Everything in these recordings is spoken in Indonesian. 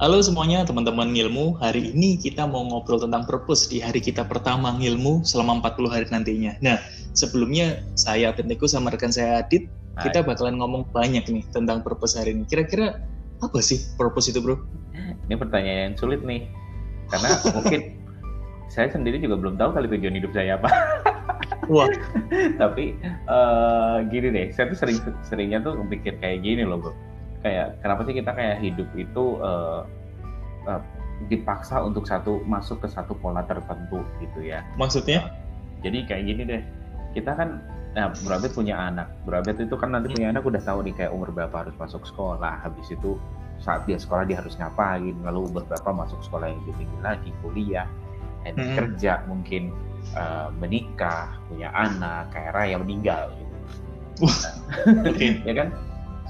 Halo semuanya teman-teman ngilmu, hari ini kita mau ngobrol tentang purpose di hari kita pertama ngilmu selama 40 hari nantinya. Nah, sebelumnya saya Benteko sama rekan saya Adit, Hai. kita bakalan ngomong banyak nih tentang purpose hari ini. Kira-kira apa sih purpose itu bro? Ini pertanyaan yang sulit nih, karena mungkin saya sendiri juga belum tahu kali tujuan hidup saya apa. Wah. Tapi uh, gini deh, saya tuh sering seringnya tuh pikir kayak gini loh bro kayak kenapa sih kita kayak hidup itu uh, uh, dipaksa untuk satu masuk ke satu pola tertentu gitu ya. Maksudnya? Uh, jadi kayak gini deh, kita kan Nah, punya anak. Burabet itu kan nanti punya hmm. anak udah tahu nih kayak umur berapa harus masuk sekolah. Habis itu saat dia sekolah dia harus ngapain. Lalu umur berapa masuk sekolah yang lebih tinggi lagi, kuliah, dan hmm. kerja mungkin uh, menikah, punya anak, kayak raya meninggal gitu. Nah, ya kan?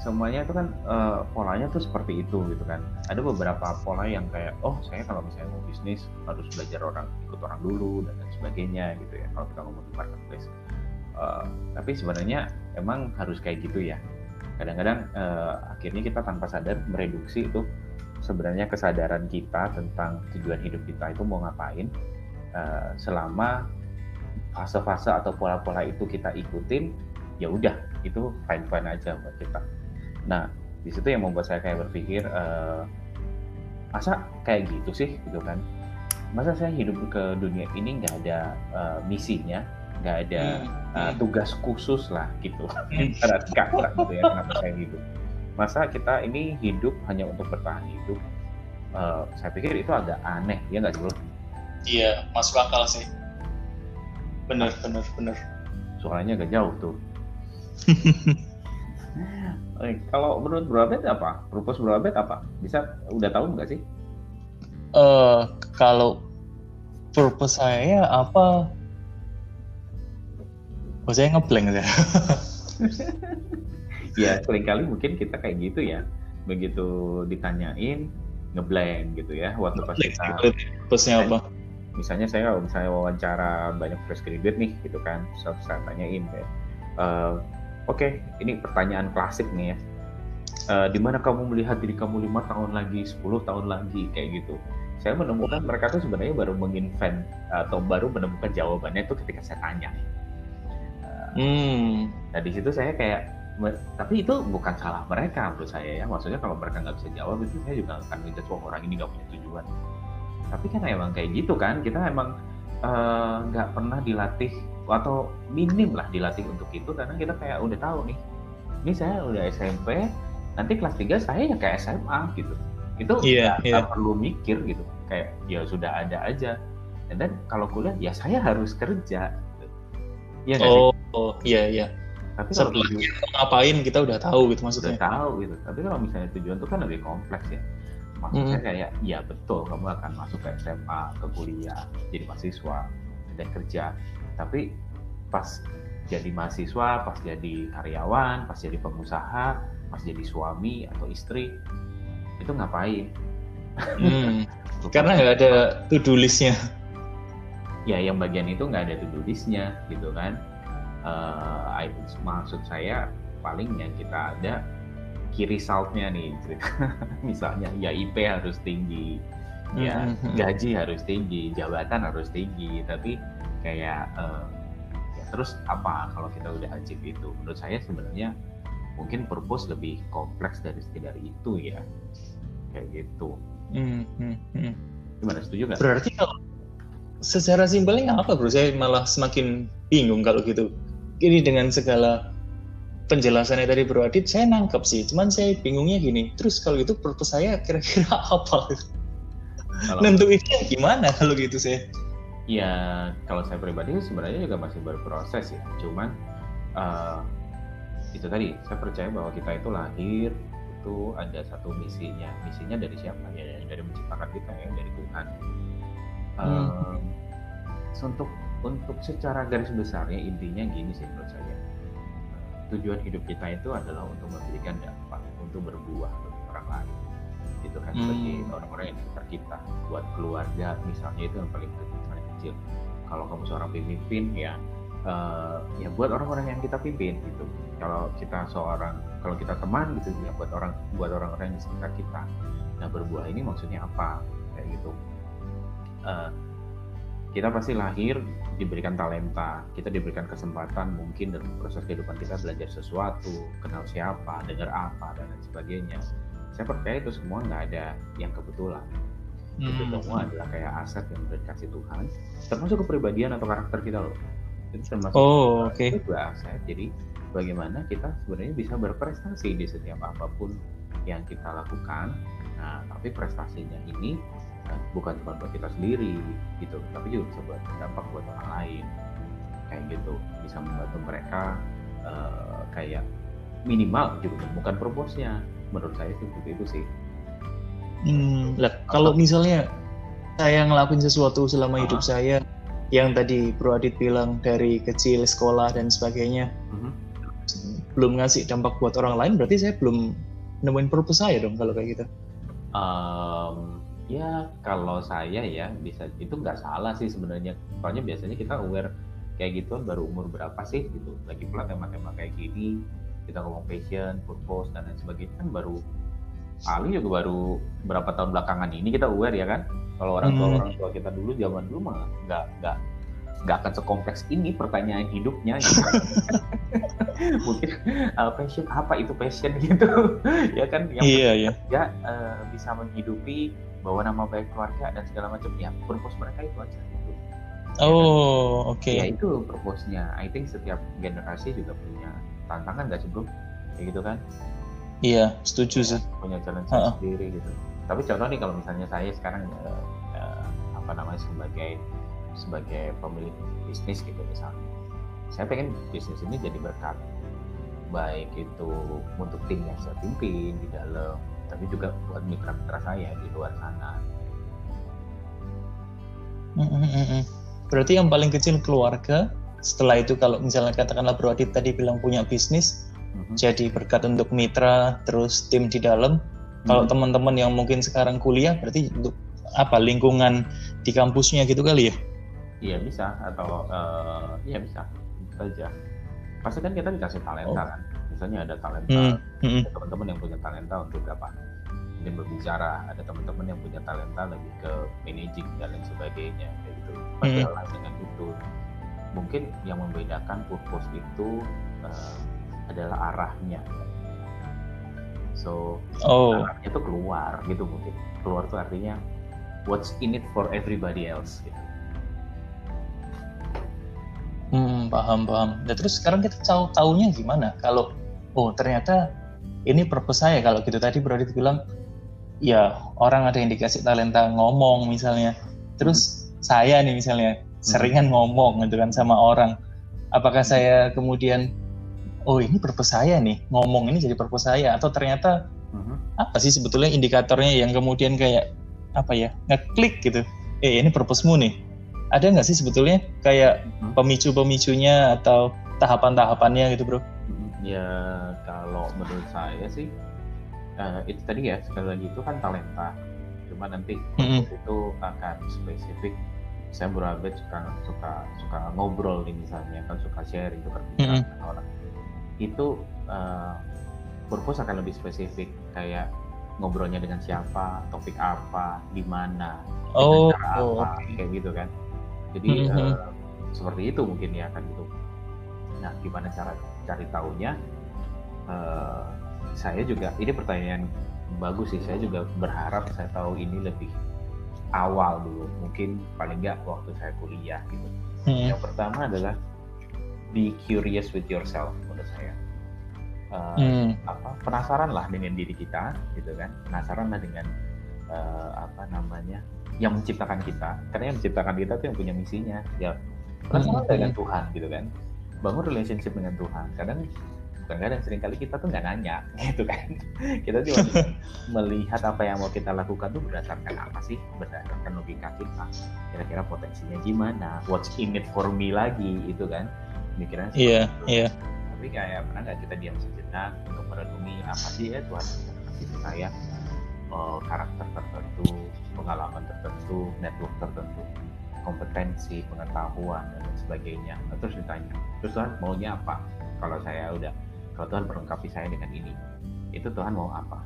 Semuanya itu kan uh, polanya tuh seperti itu gitu kan. Ada beberapa pola yang kayak oh saya kalau misalnya mau bisnis harus belajar orang ikut orang dulu dan lain sebagainya gitu ya kalau kita ngomong di marketplace. Uh, tapi sebenarnya emang harus kayak gitu ya. Kadang-kadang uh, akhirnya kita tanpa sadar mereduksi itu sebenarnya kesadaran kita tentang tujuan hidup kita itu mau ngapain uh, selama fase-fase atau pola-pola itu kita ikutin ya udah itu fine fine aja buat kita Nah, di situ yang membuat saya kayak berpikir, uh, masa kayak gitu sih, gitu kan? Masa saya hidup ke dunia ini nggak ada uh, misinya, nggak ada uh, tugas khusus lah, gitu. Ibarat kata gitu ya, kenapa saya hidup. Masa kita ini hidup hanya untuk bertahan hidup? Uh, saya pikir itu agak aneh, ya nggak sih, Iya, masuk akal sih. Bener, bener, bener. Soalnya agak jauh tuh. Eh, kalau menurut Bro Abed apa? Purpose Bro Abed apa? Bisa udah tahu nggak sih? Uh, kalau purpose saya apa? Oh, saya ngeblank ya. ya, kali mungkin kita kayak gitu ya. Begitu ditanyain, ngeblank gitu ya. Waktu pas kita... Purpose-nya apa? Misalnya saya kalau misalnya wawancara banyak fresh graduate nih gitu kan, saya, saya tanyain kayak, uh, Oke, okay, ini pertanyaan klasik nih ya. Uh, di mana kamu melihat diri kamu lima tahun lagi, 10 tahun lagi, kayak gitu. Saya menemukan mereka tuh sebenarnya baru menginvent atau baru menemukan jawabannya itu ketika saya tanya. Uh, hmm. Nah di situ saya kayak, tapi itu bukan salah mereka menurut saya ya. Maksudnya kalau mereka nggak bisa jawab itu saya juga akan minta wah orang ini nggak punya tujuan. Tapi kan emang kayak gitu kan, kita emang eh, nggak uh, pernah dilatih atau minim lah dilatih untuk itu karena kita kayak udah tahu nih ini saya udah SMP nanti kelas 3 saya ya kayak SMA gitu. Itu yeah, yeah. perlu mikir gitu kayak ya sudah ada aja. Dan kalau kuliah ya saya harus kerja. Ya oh, oh iya iya. Tapi kalau tujuan, ngapain kita udah tahu gitu maksudnya. Udah tahu gitu. Tapi kalau misalnya tujuan itu kan lebih kompleks ya. Maksudnya mm. kayak ya betul kamu akan masuk ke SMA ke kuliah jadi mahasiswa dan kerja tapi pas jadi mahasiswa, pas jadi karyawan, pas jadi pengusaha, pas jadi suami atau istri, itu ngapain? Hmm, karena nggak ada to-do listnya. Ya, yang bagian itu nggak ada to-do listnya, gitu kan. Uh, maksud saya paling yang kita ada key resultnya nih, misalnya ya IP harus tinggi, ya hmm, hmm, hmm. gaji harus tinggi, jabatan harus tinggi, tapi kayak uh, ya terus apa kalau kita udah achieve itu? Menurut saya sebenarnya mungkin purpose lebih kompleks dari sekedar itu ya. Kayak gitu. Hmm, hmm, hmm. gimana? Setuju nggak? Berarti kalau secara simpelnya apa bro. Saya malah semakin bingung kalau gitu. Ini dengan segala penjelasannya tadi Bro Adit saya nangkep sih. Cuman saya bingungnya gini terus kalau itu purpose saya kira-kira apa? Kalau... nentuinnya gimana kalau gitu saya Ya kalau saya pribadi sebenarnya juga masih berproses ya. Cuman uh, itu tadi saya percaya bahwa kita itu lahir itu ada satu misinya. Misinya dari siapa? Ya dari menciptakan kita ya dari Tuhan. Um, hmm. Untuk untuk secara garis besarnya intinya gini sih menurut saya. Tujuan hidup kita itu adalah untuk memberikan dampak, untuk berbuah bagi orang lain. Itu kan hmm. bagi orang-orang yang sekitar kita, buat keluarga misalnya itu yang paling penting kecil. Kalau kamu seorang pemimpin ya uh, ya buat orang-orang yang kita pimpin gitu. Kalau kita seorang kalau kita teman gitu ya buat orang buat orang-orang di sekitar kita. Nah berbuah ini maksudnya apa? Kayak gitu. Uh, kita pasti lahir diberikan talenta, kita diberikan kesempatan mungkin dalam proses kehidupan kita belajar sesuatu, kenal siapa, dengar apa dan lain sebagainya. Saya percaya itu semua nggak ada yang kebetulan. Hmm. Itu semua adalah kayak aset yang dikasih Tuhan, termasuk kepribadian atau karakter kita loh. Itu termasuk oh, okay. itu aset. Jadi bagaimana kita sebenarnya bisa berprestasi di setiap apa pun yang kita lakukan. Nah, tapi prestasinya ini kan bukan cuma buat kita sendiri gitu tapi juga bisa buat dampak buat orang lain kayak gitu bisa membantu mereka uh, kayak minimal juga menemukan purpose-nya menurut saya seperti itu sih hmm, lah, kalau misalnya saya ngelakuin sesuatu selama hidup saya yang tadi Bro Adit bilang dari kecil sekolah dan sebagainya uh-huh. belum ngasih dampak buat orang lain berarti saya belum nemuin purpose saya dong kalau kayak gitu. Um, ya kalau saya ya bisa itu nggak salah sih sebenarnya. Soalnya biasanya kita aware kayak gitu baru umur berapa sih gitu. Lagi pula tema-tema kayak gini kita ngomong passion, purpose dan lain sebagainya kan baru Ali juga baru berapa tahun belakangan ini kita aware ya kan kalau orang tua hmm. orang tua kita dulu zaman dulu mah nggak nggak nggak akan sekompleks ini pertanyaan hidupnya gitu. mungkin uh, passion apa itu passion gitu ya kan yang iya, iya. ya uh, bisa menghidupi bawa nama baik keluarga dan segala macam ya purpose mereka itu aja gitu. Oh, oke. Okay. Ya itu purpose-nya. I think setiap generasi juga punya tantangan gak sih bro? Kayak gitu kan? Iya, setuju sih. Punya challenge uh -uh. sendiri gitu. Tapi contoh nih kalau misalnya saya sekarang uh, uh, apa namanya sebagai sebagai pemilik bisnis gitu misalnya, saya pengen bisnis ini jadi berkat baik itu untuk tim yang saya pimpin di dalam tapi juga buat mitra-mitra saya di luar sana. Berarti yang paling kecil keluarga, setelah itu kalau misalnya katakanlah Bro Adit tadi bilang punya bisnis, mm-hmm. jadi berkat untuk mitra, terus tim di dalam. Mm-hmm. Kalau teman-teman yang mungkin sekarang kuliah, berarti untuk apa lingkungan di kampusnya gitu kali ya? Iya bisa atau uh, iya bisa, bisa aja. Pasti kan kita dikasih talenta oh. kan misalnya ada talenta hmm. hmm. ada teman-teman yang punya talenta untuk apa mungkin berbicara ada teman-teman yang punya talenta lebih ke managing dan lain sebagainya kayak gitu pada hmm. dengan itu mungkin yang membedakan purpose itu uh, adalah arahnya. So oh. arahnya itu keluar gitu mungkin keluar tuh artinya what's in it for everybody else gitu. Hmm, paham paham. Dan terus sekarang kita tahu tahunya gimana? Kalau oh ternyata ini purpose saya. Kalau gitu tadi Bro bilang ya orang ada yang dikasih talenta ngomong misalnya. Terus saya nih misalnya seringan hmm. ngomong gitu kan sama orang. Apakah saya kemudian oh ini purpose saya nih ngomong ini jadi purpose saya atau ternyata hmm. apa sih sebetulnya indikatornya yang kemudian kayak apa ya ngeklik gitu eh ini purposemu nih ada nggak sih sebetulnya kayak hmm. pemicu-pemicunya atau tahapan-tahapannya gitu bro? Ya kalau menurut saya sih uh, itu tadi ya sekali lagi itu kan talenta. Cuma nanti mm-hmm. itu akan spesifik. Saya berabet suka suka suka ngobrol nih misalnya kan suka sharing bicara mm-hmm. orang. Itu uh, purpose akan lebih spesifik kayak ngobrolnya dengan siapa, topik apa, di mana, oh, cara oh, apa, kayak gitu kan. Jadi mm-hmm. uh, seperti itu mungkin ya kan gitu. Nah, gimana cara cari tahunya uh, saya juga ini pertanyaan bagus sih saya juga berharap saya tahu ini lebih awal dulu mungkin paling nggak waktu saya kuliah gitu hmm. yang pertama adalah be curious with yourself menurut saya. Uh, hmm. apa penasaran lah dengan diri kita gitu kan. Penasaran lah dengan uh, apa namanya yang menciptakan kita. Karena yang menciptakan kita tuh yang punya misinya ya. Penasaran hmm. dengan Tuhan gitu kan. Bangun relationship dengan Tuhan. Kadang kadang sering kali kita tuh nggak nanya gitu kan. Kita cuma melihat apa yang mau kita lakukan tuh berdasarkan apa sih? Berdasarkan logika kita. Kira-kira potensinya gimana? What's in it for me lagi itu kan pikiran iya iya. Tapi kayak pernah nggak kita diam sejenak untuk merenungi apa sih ya Tuhan? Kasih saya oh, karakter tertentu pengalaman tertentu network tertentu kompetensi, pengetahuan dan sebagainya. Nah, terus ditanya, terus lah maunya apa? Kalau saya udah kalau Tuhan melengkapi saya dengan ini itu Tuhan mau apa?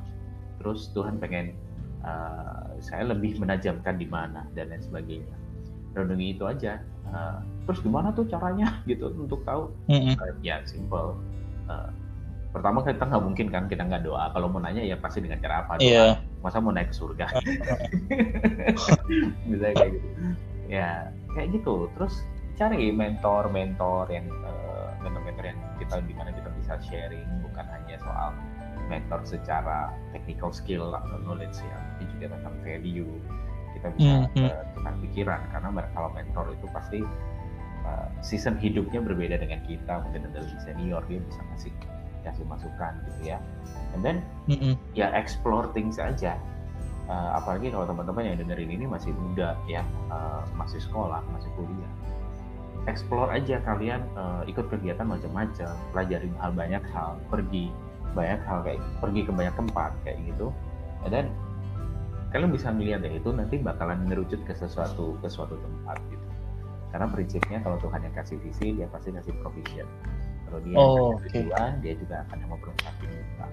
Terus Tuhan pengen uh, saya lebih menajamkan di mana dan lain sebagainya. Renungi itu aja uh, terus gimana tuh caranya gitu untuk tahu? Mm -hmm. uh, ya simple. Uh, pertama kita nggak mungkin kan kita nggak doa. Kalau mau nanya ya pasti dengan cara apa? Doa. Yeah. masa mau naik ke surga? Bisa kayak gitu. Ya kayak gitu. Terus cari mentor-mentor yang uh, mentor-mentor yang kita di mana kita bisa sharing. Bukan hanya soal mentor secara technical skill atau knowledge ya tapi juga tentang value. Kita bisa mm -hmm. uh, tukar pikiran. Karena kalau mentor itu pasti uh, season hidupnya berbeda dengan kita mungkin ada lebih senior dia bisa ngasih kasih masukan gitu ya. And then mm -hmm. ya explore things aja. Uh, apalagi kalau teman-teman yang dengerin ini masih muda ya uh, masih sekolah masih kuliah. Explore aja kalian uh, ikut kegiatan macam-macam pelajari hal banyak hal pergi banyak hal kayak pergi ke banyak tempat kayak gitu. And then kalian bisa melihat ya itu nanti bakalan merucut ke sesuatu ke suatu tempat gitu karena prinsipnya kalau Tuhan yang kasih visi dia pasti kasih provision kalau dia oh, okay. tujuan dia juga akan memperlengkapi kita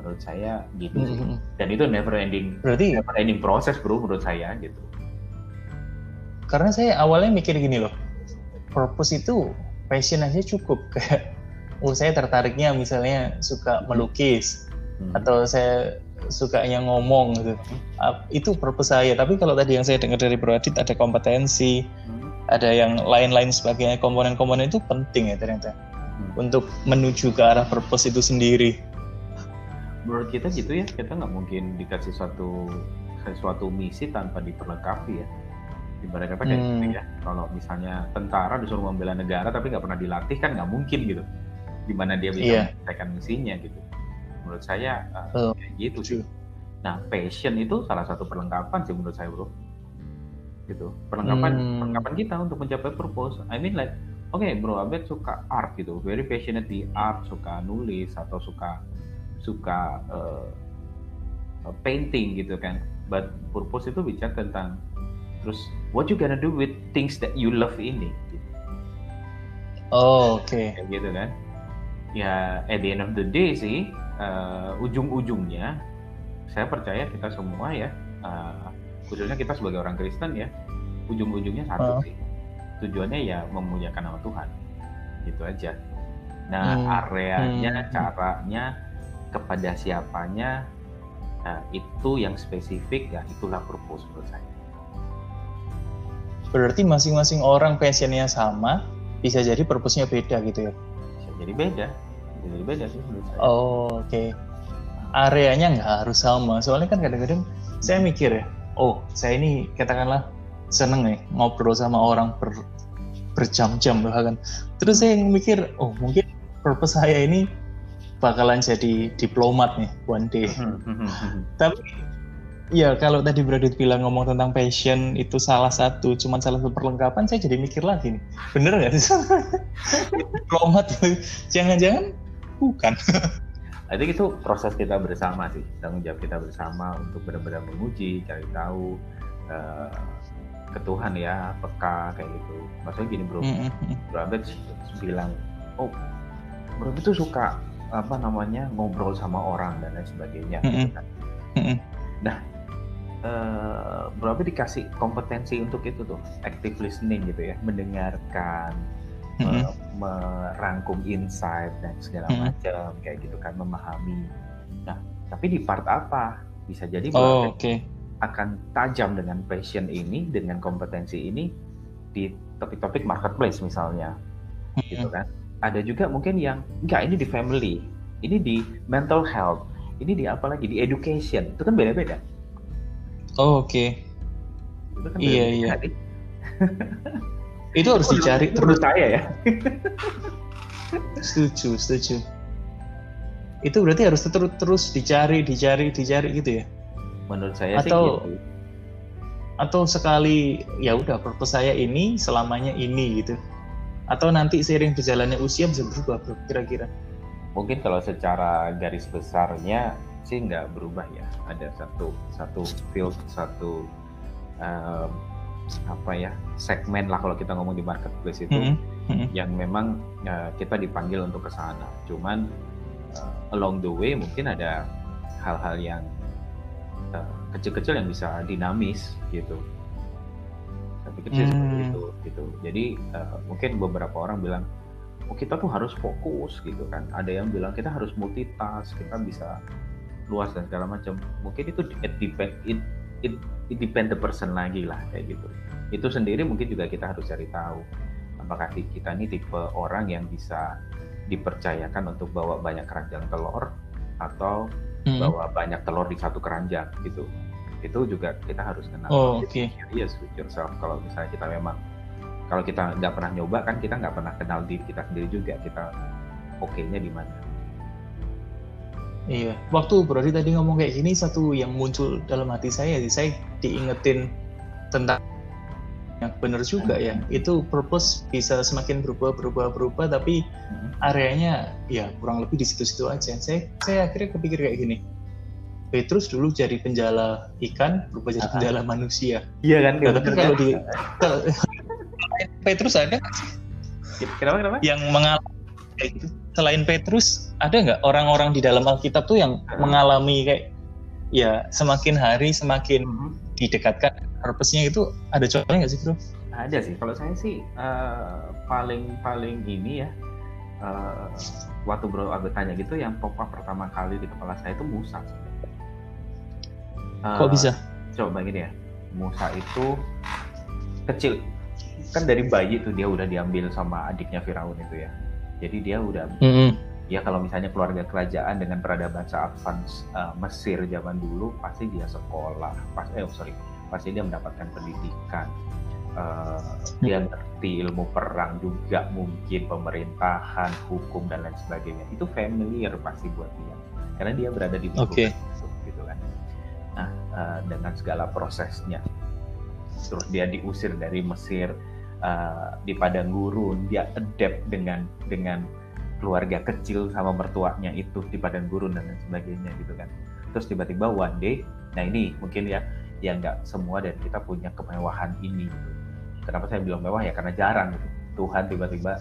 menurut saya gitu mm -hmm. dan itu never ending berarti never ending proses bro menurut saya gitu karena saya awalnya mikir gini loh purpose itu passion aja cukup kayak oh saya tertariknya misalnya suka melukis hmm. atau saya sukanya ngomong gitu hmm. itu purpose saya tapi kalau tadi yang saya dengar dari Bro Adit ada kompetensi hmm. ada yang lain-lain sebagainya komponen-komponen itu penting ya ternyata untuk menuju ke arah purpose itu sendiri. Menurut kita gitu ya, kita nggak mungkin dikasih suatu sesuatu misi tanpa diperlengkapi ya. Ibarat kata kayak gitu hmm. ya, kalau misalnya tentara disuruh membela negara tapi nggak pernah dilatih kan nggak mungkin gitu. Gimana dia bisa yeah. menyelesaikan misinya gitu. Menurut saya uh, kayak gitu sih. Nah, passion itu salah satu perlengkapan sih menurut saya, Bro. Gitu. Perlengkapan hmm. perlengkapan kita untuk mencapai purpose. I mean like oke okay, bro Abed suka art gitu very passionate di art suka nulis atau suka suka uh, painting gitu kan but purpose itu bicara tentang terus what you gonna do with things that you love ini gitu. oh oke okay. gitu kan ya at the end of the day sih uh, ujung-ujungnya saya percaya kita semua ya uh, khususnya kita sebagai orang Kristen ya ujung-ujungnya satu uh. sih tujuannya ya memuliakan nama Tuhan gitu aja nah hmm. areanya hmm. caranya kepada siapanya nah, itu yang spesifik ya itulah purpose menurut saya berarti masing-masing orang passionnya sama bisa jadi purpose-nya beda gitu ya jadi beda. Jadi beda sih menurut saya. Oh oke. Okay. areanya nggak harus sama. Soalnya kan kadang-kadang saya mikir ya oh saya ini katakanlah seneng nih ngobrol sama orang ber, berjam-jam bahkan terus saya mikir oh mungkin purpose saya ini bakalan jadi diplomat nih one day. Tapi ya kalau tadi Bradit bilang ngomong tentang passion itu salah satu cuman salah satu perlengkapan saya jadi mikir lagi nih. Bener nggak sih? Diplomat jangan-jangan bukan. I think itu proses kita bersama sih tanggung jawab kita bersama untuk benar-benar menguji cari tahu uh, ke Tuhan ya peka kayak gitu. Maksudnya gini bro. Bro Abed bilang oh bro itu suka apa namanya ngobrol sama orang dan lain sebagainya. Gitu kan. Nah uh, bro Abed dikasih kompetensi untuk itu tuh active listening gitu ya mendengarkan mm -hmm. merangkum insight dan segala mm -hmm. macam kayak gitu kan memahami nah tapi di part apa bisa jadi oh, oke okay akan tajam dengan passion ini, dengan kompetensi ini di topik-topik marketplace misalnya, hmm. gitu kan. Ada juga mungkin yang enggak ini di family, ini di mental health, ini di apa lagi di education, itu kan beda-beda. Oh, oke. Okay. Itu kan iya iya. itu harus dicari terus saya ya. setuju, setuju. Itu berarti harus terus terus dicari, dicari, dicari gitu ya? menurut saya atau, sih gitu atau sekali ya udah purpose saya ini selamanya ini gitu atau nanti seiring berjalannya usia bisa berubah kira-kira mungkin kalau secara garis besarnya sih nggak berubah ya. Ada satu satu field satu um, apa ya segmen lah kalau kita ngomong di marketplace itu mm -hmm. yang memang uh, kita dipanggil untuk ke sana. Cuman uh, along the way mungkin ada hal-hal yang uh, kecil-kecil yang bisa dinamis gitu. Tapi kecil hmm. seperti itu gitu. Jadi uh, mungkin beberapa orang bilang oh kita tuh harus fokus gitu kan. Ada yang bilang kita harus multitask kita bisa luas dan segala macam mungkin itu it depend it, it, it depend the person lagi lah kayak gitu. Itu sendiri mungkin juga kita harus cari tahu apakah kita ini tipe orang yang bisa dipercayakan untuk bawa banyak keranjang telur atau hmm. bawa banyak telur di satu keranjang gitu. Itu juga kita harus kenal. Oh, oke. Okay. yes with yourself. Kalau misalnya kita memang kalau kita nggak pernah nyoba kan kita nggak pernah kenal diri kita sendiri juga kita oke-nya di mana Iya, waktu Brody tadi ngomong kayak gini, satu yang muncul dalam hati saya, saya diingetin tentang yang benar juga ya. Itu purpose bisa semakin berubah, berubah, berubah, tapi hmm. areanya ya kurang lebih di situ-situ aja. Saya, saya akhirnya kepikir kayak gini. Petrus dulu jadi penjala ikan, berubah jadi penjala manusia. Iya kan? Nah, tapi kalau di Petrus ada Kenapa kenapa? Yang mengalami kayak gitu. Selain Petrus, ada nggak orang-orang di dalam Alkitab tuh yang mengalami kayak ya semakin hari semakin hmm. didekatkan purpose-nya itu ada contohnya nggak sih bro? Ada sih. Kalau saya sih uh, paling paling ini ya uh, waktu bro Abed tanya gitu yang pop up pertama kali di kepala saya itu Musa. Uh, Kok bisa? Coba gini ya. Musa itu kecil kan dari bayi tuh dia udah diambil sama adiknya Firaun itu ya jadi dia udah mm -hmm. ya kalau misalnya keluarga kerajaan dengan peradaban advance uh, Mesir zaman dulu pasti dia sekolah, pasti eh sorry, pasti dia mendapatkan pendidikan. Uh, dia ngerti ilmu perang juga mungkin pemerintahan hukum dan lain sebagainya itu familiar pasti buat dia karena dia berada di okay. itu gitu kan nah uh, dengan segala prosesnya terus dia diusir dari Mesir uh, di padang gurun dia adapt dengan dengan keluarga kecil sama mertuanya itu di padang gurun dan lain sebagainya gitu kan. Terus tiba-tiba one day nah ini mungkin ya yang nggak semua dan kita punya kemewahan ini gitu. kenapa saya bilang mewah? Ya karena jarang gitu. Tuhan tiba-tiba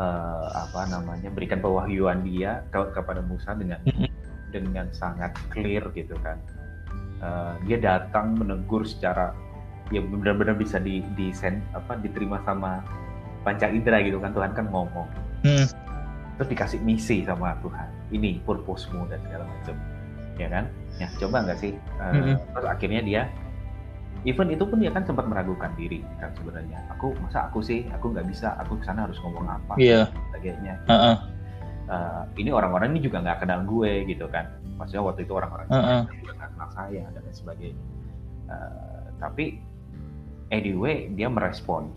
uh, apa namanya berikan pewahyuan dia ke, kepada Musa dengan dengan sangat clear gitu kan. Uh, dia datang menegur secara ya benar-benar bisa di di send, apa diterima sama panca indera gitu kan. Tuhan kan ngomong. Hmm. terus dikasih misi sama Tuhan. Ini purpose-mu dan segala macam. Ya kan? Ya coba nggak sih? Uh, hmm. terus akhirnya dia even itu pun dia kan sempat meragukan diri kan sebenarnya. Aku masa aku sih? Aku nggak bisa. Aku ke sana harus ngomong apa? Yeah. sebagainya uh -uh. Uh, ini orang-orang ini juga nggak kenal gue gitu kan. Maksudnya waktu itu orang-orang uh -uh. juga nggak kenal saya dan lain sebagainya. Uh, tapi anyway dia merespon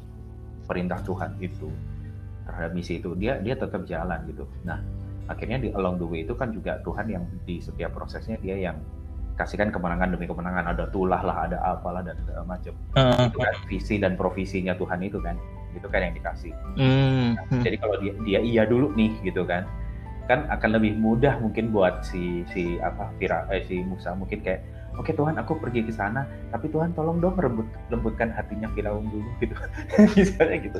perintah Tuhan itu terhadap misi itu. Dia dia tetap jalan gitu. Nah akhirnya di along the way itu kan juga Tuhan yang di setiap prosesnya dia yang kasihkan kemenangan demi kemenangan. Ada tulah lah ada apalah dan segala macam. Uh, itu kan visi dan provisinya Tuhan itu kan. Itu kan yang dikasih. Uh, nah, jadi kalau dia dia iya dulu nih gitu kan kan akan lebih mudah mungkin buat si si apa Fira eh, si Musa. Mungkin kayak oke Tuhan aku pergi ke sana. Tapi Tuhan tolong dong rebut lembutkan hatinya Firaun dulu gitu. Misalnya gitu.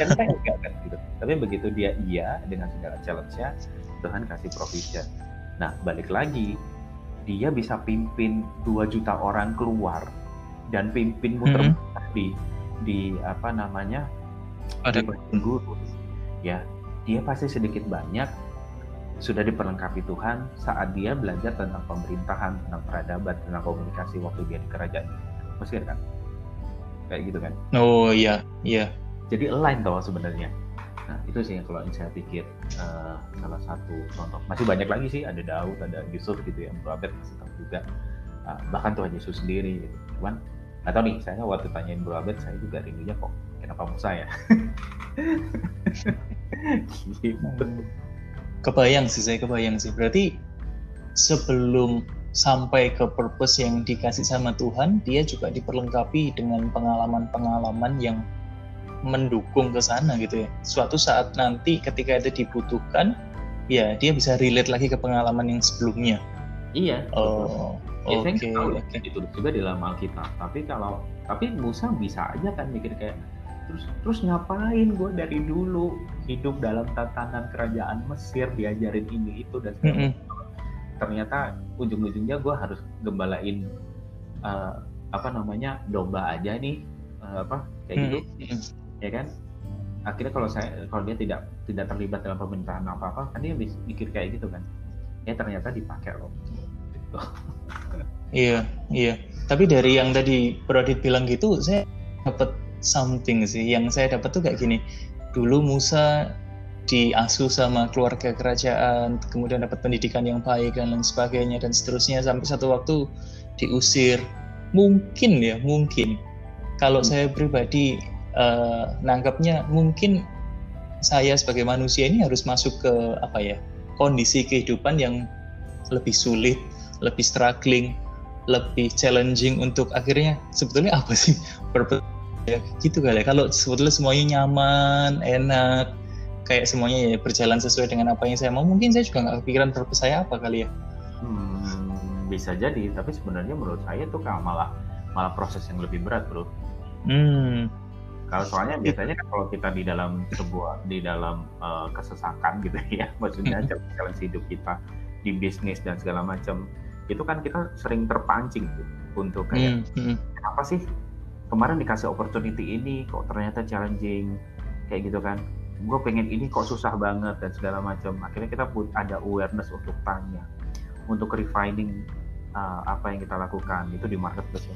Kan kan enggak kan gitu. Tapi begitu dia iya dengan segala challenge-nya Tuhan kasih provision. Nah balik lagi dia bisa pimpin 2 juta orang keluar dan pimpin muter mm -hmm. di di apa namanya ada guru. Ya dia pasti sedikit banyak sudah diperlengkapi Tuhan saat dia belajar tentang pemerintahan, tentang peradaban, tentang komunikasi waktu dia di kerajaan. Mesir kan? Kayak gitu kan? Oh iya, iya. Jadi align toh sebenarnya. Nah itu sih yang kalau saya pikir uh, salah satu contoh. Masih banyak lagi sih, ada Daud, ada Yusuf gitu ya, Abed masih tahu juga. Uh, bahkan Tuhan Yesus sendiri gitu. Cuman atau nih, saya waktu tanyain Bro Abed, saya juga rindunya kok kenapa Musa ya? gitu. Kebayang sih saya kebayang sih. Berarti sebelum sampai ke purpose yang dikasih sama Tuhan dia juga diperlengkapi dengan pengalaman-pengalaman yang mendukung ke sana gitu ya. Suatu saat nanti ketika itu dibutuhkan ya dia bisa relate lagi ke pengalaman yang sebelumnya. Iya oh oke okay, okay. itu juga di dalam Alkitab. Tapi kalau tapi Musa bisa aja kan mikir kayak terus terus ngapain gue dari dulu hidup dalam tatanan kerajaan Mesir diajarin ini itu dan mm -hmm. ternyata ujung-ujungnya gue harus gembalain uh, apa namanya domba aja nih uh, apa kayak gitu mm -hmm. ya kan akhirnya kalau saya kalau dia tidak tidak terlibat dalam pemerintahan apa apa kan dia mikir kayak gitu kan ya ternyata dipakai loh gitu. iya iya tapi dari yang tadi Pradit bilang gitu saya dapat something sih. Yang saya dapat tuh kayak gini. Dulu Musa diasuh sama keluarga kerajaan kemudian dapat pendidikan yang baik dan lain sebagainya dan seterusnya sampai satu waktu diusir. Mungkin ya mungkin. Kalau hmm. saya pribadi uh, nangkapnya mungkin saya sebagai manusia ini harus masuk ke apa ya kondisi kehidupan yang lebih sulit, lebih struggling, lebih challenging untuk akhirnya sebetulnya apa sih ya gitu kali ya. Kalau sebetulnya semuanya nyaman, enak, kayak semuanya ya berjalan sesuai dengan apa yang saya mau, mungkin saya juga nggak kepikiran purpose saya apa kali ya. Hmm, bisa jadi, tapi sebenarnya menurut saya tuh malah malah proses yang lebih berat, bro. Hmm. Kalau soalnya biasanya kan kalau kita di dalam sebuah di dalam uh, kesesakan gitu ya, maksudnya jalan hidup kita di bisnis dan segala macam, itu kan kita sering terpancing tuh untuk kayak mm -hmm. kenapa sih kemarin dikasih opportunity ini kok ternyata challenging kayak gitu kan. Gue pengen ini kok susah banget dan segala macam. Akhirnya kita pun ada awareness untuk tanya untuk refining uh, apa yang kita lakukan itu di marketplace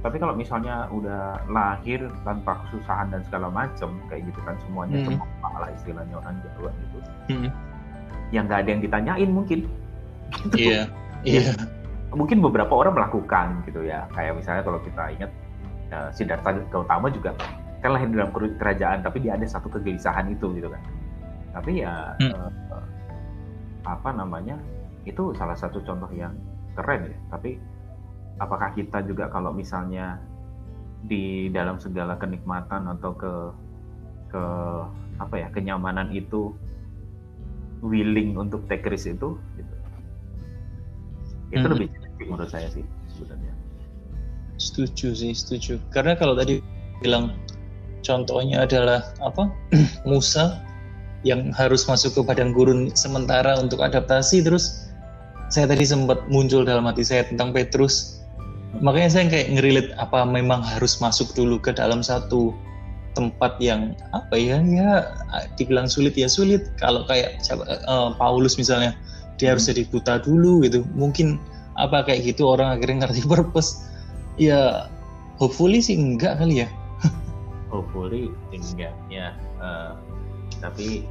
tapi kalau misalnya udah lahir tanpa kesusahan dan segala macam kayak gitu kan semuanya hmm. cuma lah istilahnya orang Jawa gitu. Hmm. yang nggak ada yang ditanyain mungkin. Gitu. iya iya. Mungkin beberapa orang melakukan gitu ya. Kayak misalnya kalau kita ingat uh, Siddhartha Gautama juga kan lahir dalam kerajaan tapi dia ada satu kegelisahan itu gitu kan tapi ya hmm. uh, apa namanya itu salah satu contoh yang keren ya tapi apakah kita juga kalau misalnya di dalam segala kenikmatan atau ke ke apa ya kenyamanan itu willing untuk take risk itu gitu. itu hmm. lebih menurut saya sih sebenarnya setuju sih setuju. Karena kalau tadi bilang contohnya adalah apa? Musa yang harus masuk ke padang gurun sementara untuk adaptasi. Terus saya tadi sempat muncul dalam hati saya tentang Petrus. Makanya saya kayak ngerilit apa memang harus masuk dulu ke dalam satu tempat yang apa ya? Ya dibilang sulit ya sulit. Kalau kayak uh, Paulus misalnya dia harus hmm. jadi buta dulu gitu. Mungkin apa kayak gitu orang akhirnya ngerti purpose ya hopefully sih enggak kali ya. Hopefully enggak ya uh, tapi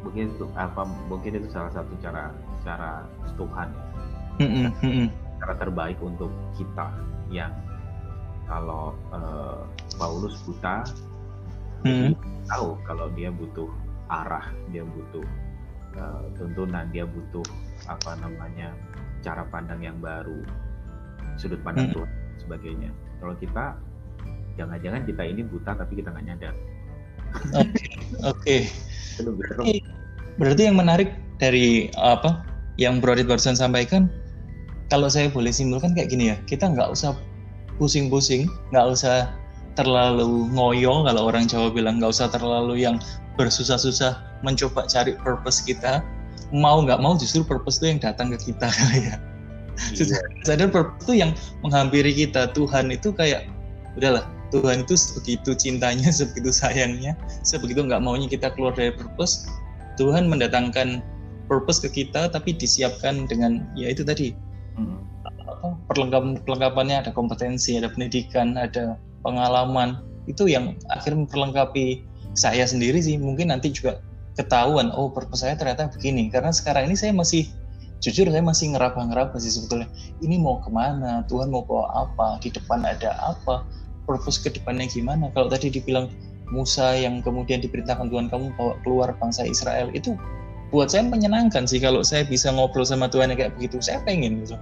mungkin itu apa mungkin itu salah satu cara cara Tuhan ya. Mm -mm, cara terbaik untuk kita yang kalau uh, Paulus buta hmm. tahu kalau dia butuh arah dia butuh uh, tuntunan dia butuh apa namanya cara pandang yang baru sudut pandang hmm. Tuhan sebagainya kalau kita jangan-jangan kita ini buta tapi kita nggak nyadar oke oke berarti yang menarik dari apa yang Brodit barusan sampaikan kalau saya boleh simpulkan kayak gini ya, kita nggak usah pusing-pusing, nggak usah terlalu ngoyo kalau orang Jawa bilang nggak usah terlalu yang bersusah-susah mencoba cari purpose kita. Mau nggak mau justru purpose itu yang datang ke kita ya. Iya. Sadar purpose itu yang menghampiri kita. Tuhan itu kayak udahlah Tuhan itu sebegitu cintanya, sebegitu sayangnya, sebegitu nggak maunya kita keluar dari purpose. Tuhan mendatangkan purpose ke kita, tapi disiapkan dengan ya itu tadi hmm. perlengkapan perlengkapannya ada kompetensi ada pendidikan ada pengalaman itu yang akhirnya memperlengkapi saya sendiri sih mungkin nanti juga ketahuan oh purpose saya ternyata begini karena sekarang ini saya masih jujur saya masih ngeraba-ngeraba sih sebetulnya. Ini mau ke mana? Tuhan mau bawa apa? Di depan ada apa? Purpose ke depannya gimana? Kalau tadi dibilang Musa yang kemudian diperintahkan Tuhan kamu bawa keluar bangsa Israel itu buat saya menyenangkan sih kalau saya bisa ngobrol sama Tuhan kayak begitu. Saya pengen gitu.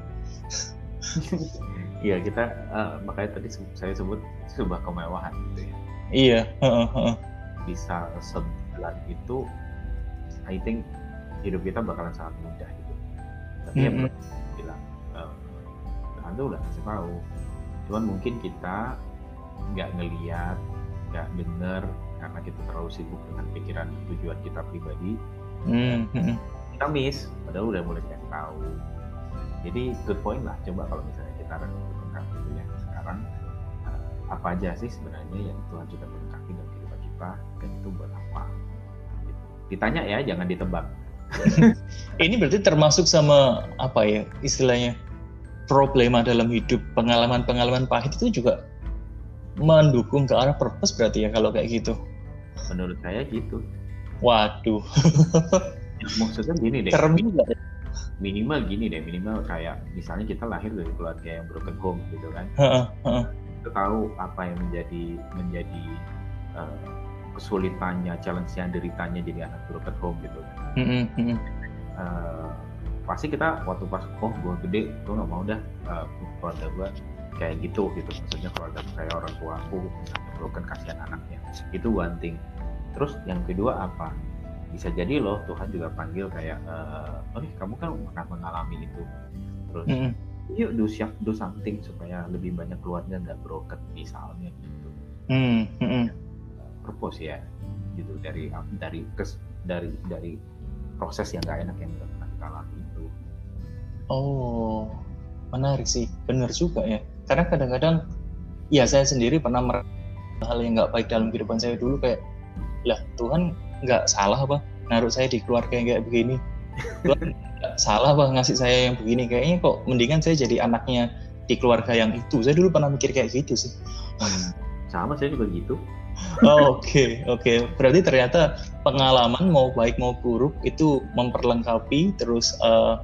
Iya kita uh, makanya tadi saya sebut sebuah kemewahan gitu ya. Iya bisa sebulan itu I think hidup kita bakalan sangat mudah tapi mm -hmm. yang bilang uh, Tuhan tuh udah kasih tahu cuman mungkin kita nggak ngeliat nggak dengar karena kita terlalu sibuk dengan pikiran tujuan kita pribadi Hmm, hmm. kita miss padahal udah mulai kasih tahu jadi good point lah coba kalau misalnya kita renungkan gitu ya sekarang eh, apa aja sih sebenarnya yang Tuhan sudah berkati dalam kehidupan kita dan itu buat apa Gitu. ditanya ya jangan ditebak Ini berarti termasuk sama apa ya istilahnya problema dalam hidup pengalaman-pengalaman pahit itu juga mendukung ke arah purpose berarti ya kalau kayak gitu. menurut saya gitu Waduh, Ya, maksudnya gini deh juga. ya. minimal gini deh minimal kayak misalnya kita lahir dari keluarga yang broken home gitu kan kita tahu apa yang menjadi menjadi eh, kesulitannya challenge-nya deritanya jadi anak broken home gitu. Eh, pasti kita waktu pas oh gue gede gue nggak mau dah eh, keluarga gue kayak gitu gitu. Maksudnya keluarga kayak orang tua aku misalnya broken kasihan anaknya. Itu one thing. Terus yang kedua apa? Bisa jadi loh Tuhan juga panggil kayak eh, oh kamu kan pernah mengalami itu. Terus Mm-mm. yuk do, siap- do something supaya lebih banyak keluarga nggak broken misalnya gitu. Mm, mm-mm. Purpose ya gitu dari dari kes, dari dari proses yang gak enak yang udah pernah kita alami itu Oh, menarik sih. Benar juga ya. Karena kadang-kadang, ya saya sendiri pernah merasakan hal yang nggak baik dalam kehidupan saya dulu kayak, lah Tuhan nggak salah apa naruh saya di keluarga yang kayak begini. Tuhan nggak salah apa ngasih saya yang begini. Kayaknya kok mendingan saya jadi anaknya di keluarga yang itu. Saya dulu pernah mikir kayak gitu sih. sama saya juga gitu Oke, oke. Berarti ternyata pengalaman mau baik mau buruk itu memperlengkapi terus eh,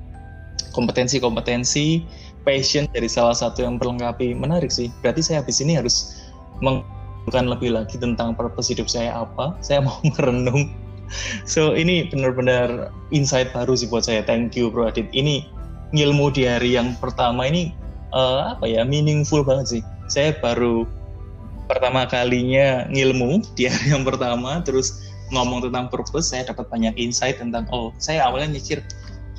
kompetensi-kompetensi, passion dari salah satu yang memperlengkapi. Menarik sih. Berarti saya habis ini harus mengumpulkan lebih lagi tentang purpose hidup saya apa. Saya mau merenung. So ini benar-benar insight baru sih buat saya. Thank you Bro Adit. Ini ilmu di hari yang pertama ini eh, apa ya meaningful banget sih. Saya baru pertama kalinya ngilmu di hari yang pertama terus ngomong tentang purpose saya dapat banyak insight tentang oh saya awalnya mikir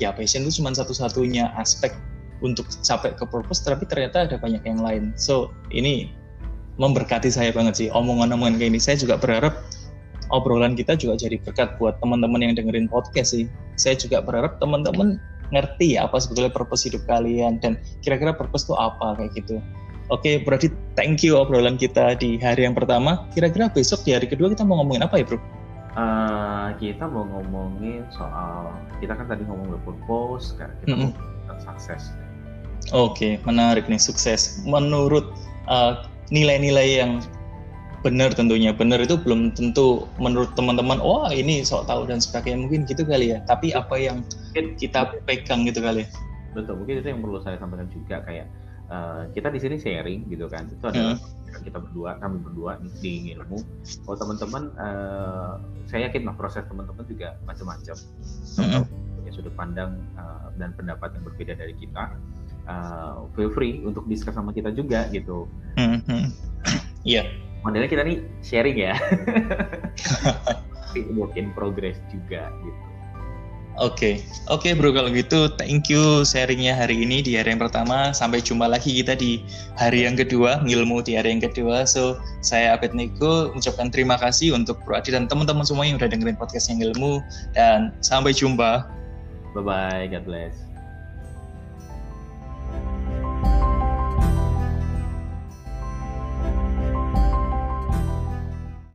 ya passion itu cuma satu-satunya aspek untuk sampai ke purpose tapi ternyata ada banyak yang lain. So ini memberkati saya banget sih omongan-omongan kayak ini. Saya juga berharap obrolan kita juga jadi berkat buat teman-teman yang dengerin podcast sih. Saya juga berharap teman-teman ngerti apa sebetulnya purpose hidup kalian dan kira-kira purpose itu apa kayak gitu Oke, berarti thank you obrolan kita di hari yang pertama. Kira-kira besok di hari kedua kita mau ngomongin apa ya, Bro? Eh, kita mau ngomongin soal kita kan tadi ngomong purpose kan kita mau tentang sukses Oke, menarik nih sukses. Menurut uh, nilai-nilai yang benar tentunya. Benar itu belum tentu menurut teman-teman, wah ini sok tahu dan sebagainya. Mungkin gitu kali ya. Tapi apa yang kita pegang gitu kali ya. betul mungkin itu yang perlu saya sampaikan juga kayak eh, kita di sini sharing gitu kan. Itu adalah pikiran kita berdua kami berdua nih di ilmu. Kalau teman-teman eh, saya yakin lah proses teman-teman juga macam-macam. Mm-mm. punya sudut pandang eh, dan pendapat yang berbeda dari kita. Eh, feel free untuk discuss sama kita juga gitu. Mhm. Iya. modelnya kita nih sharing ya. Tapi work in progress juga gitu Oke, oke bro kalau gitu thank you sharingnya hari ini di hari yang pertama. Sampai jumpa lagi kita di hari yang kedua, ngilmu di hari yang kedua. So saya Abed Niko mengucapkan terima kasih untuk Bro Adi dan teman-teman semua yang udah dengerin podcast yang ilmu dan sampai jumpa. bye bye God bless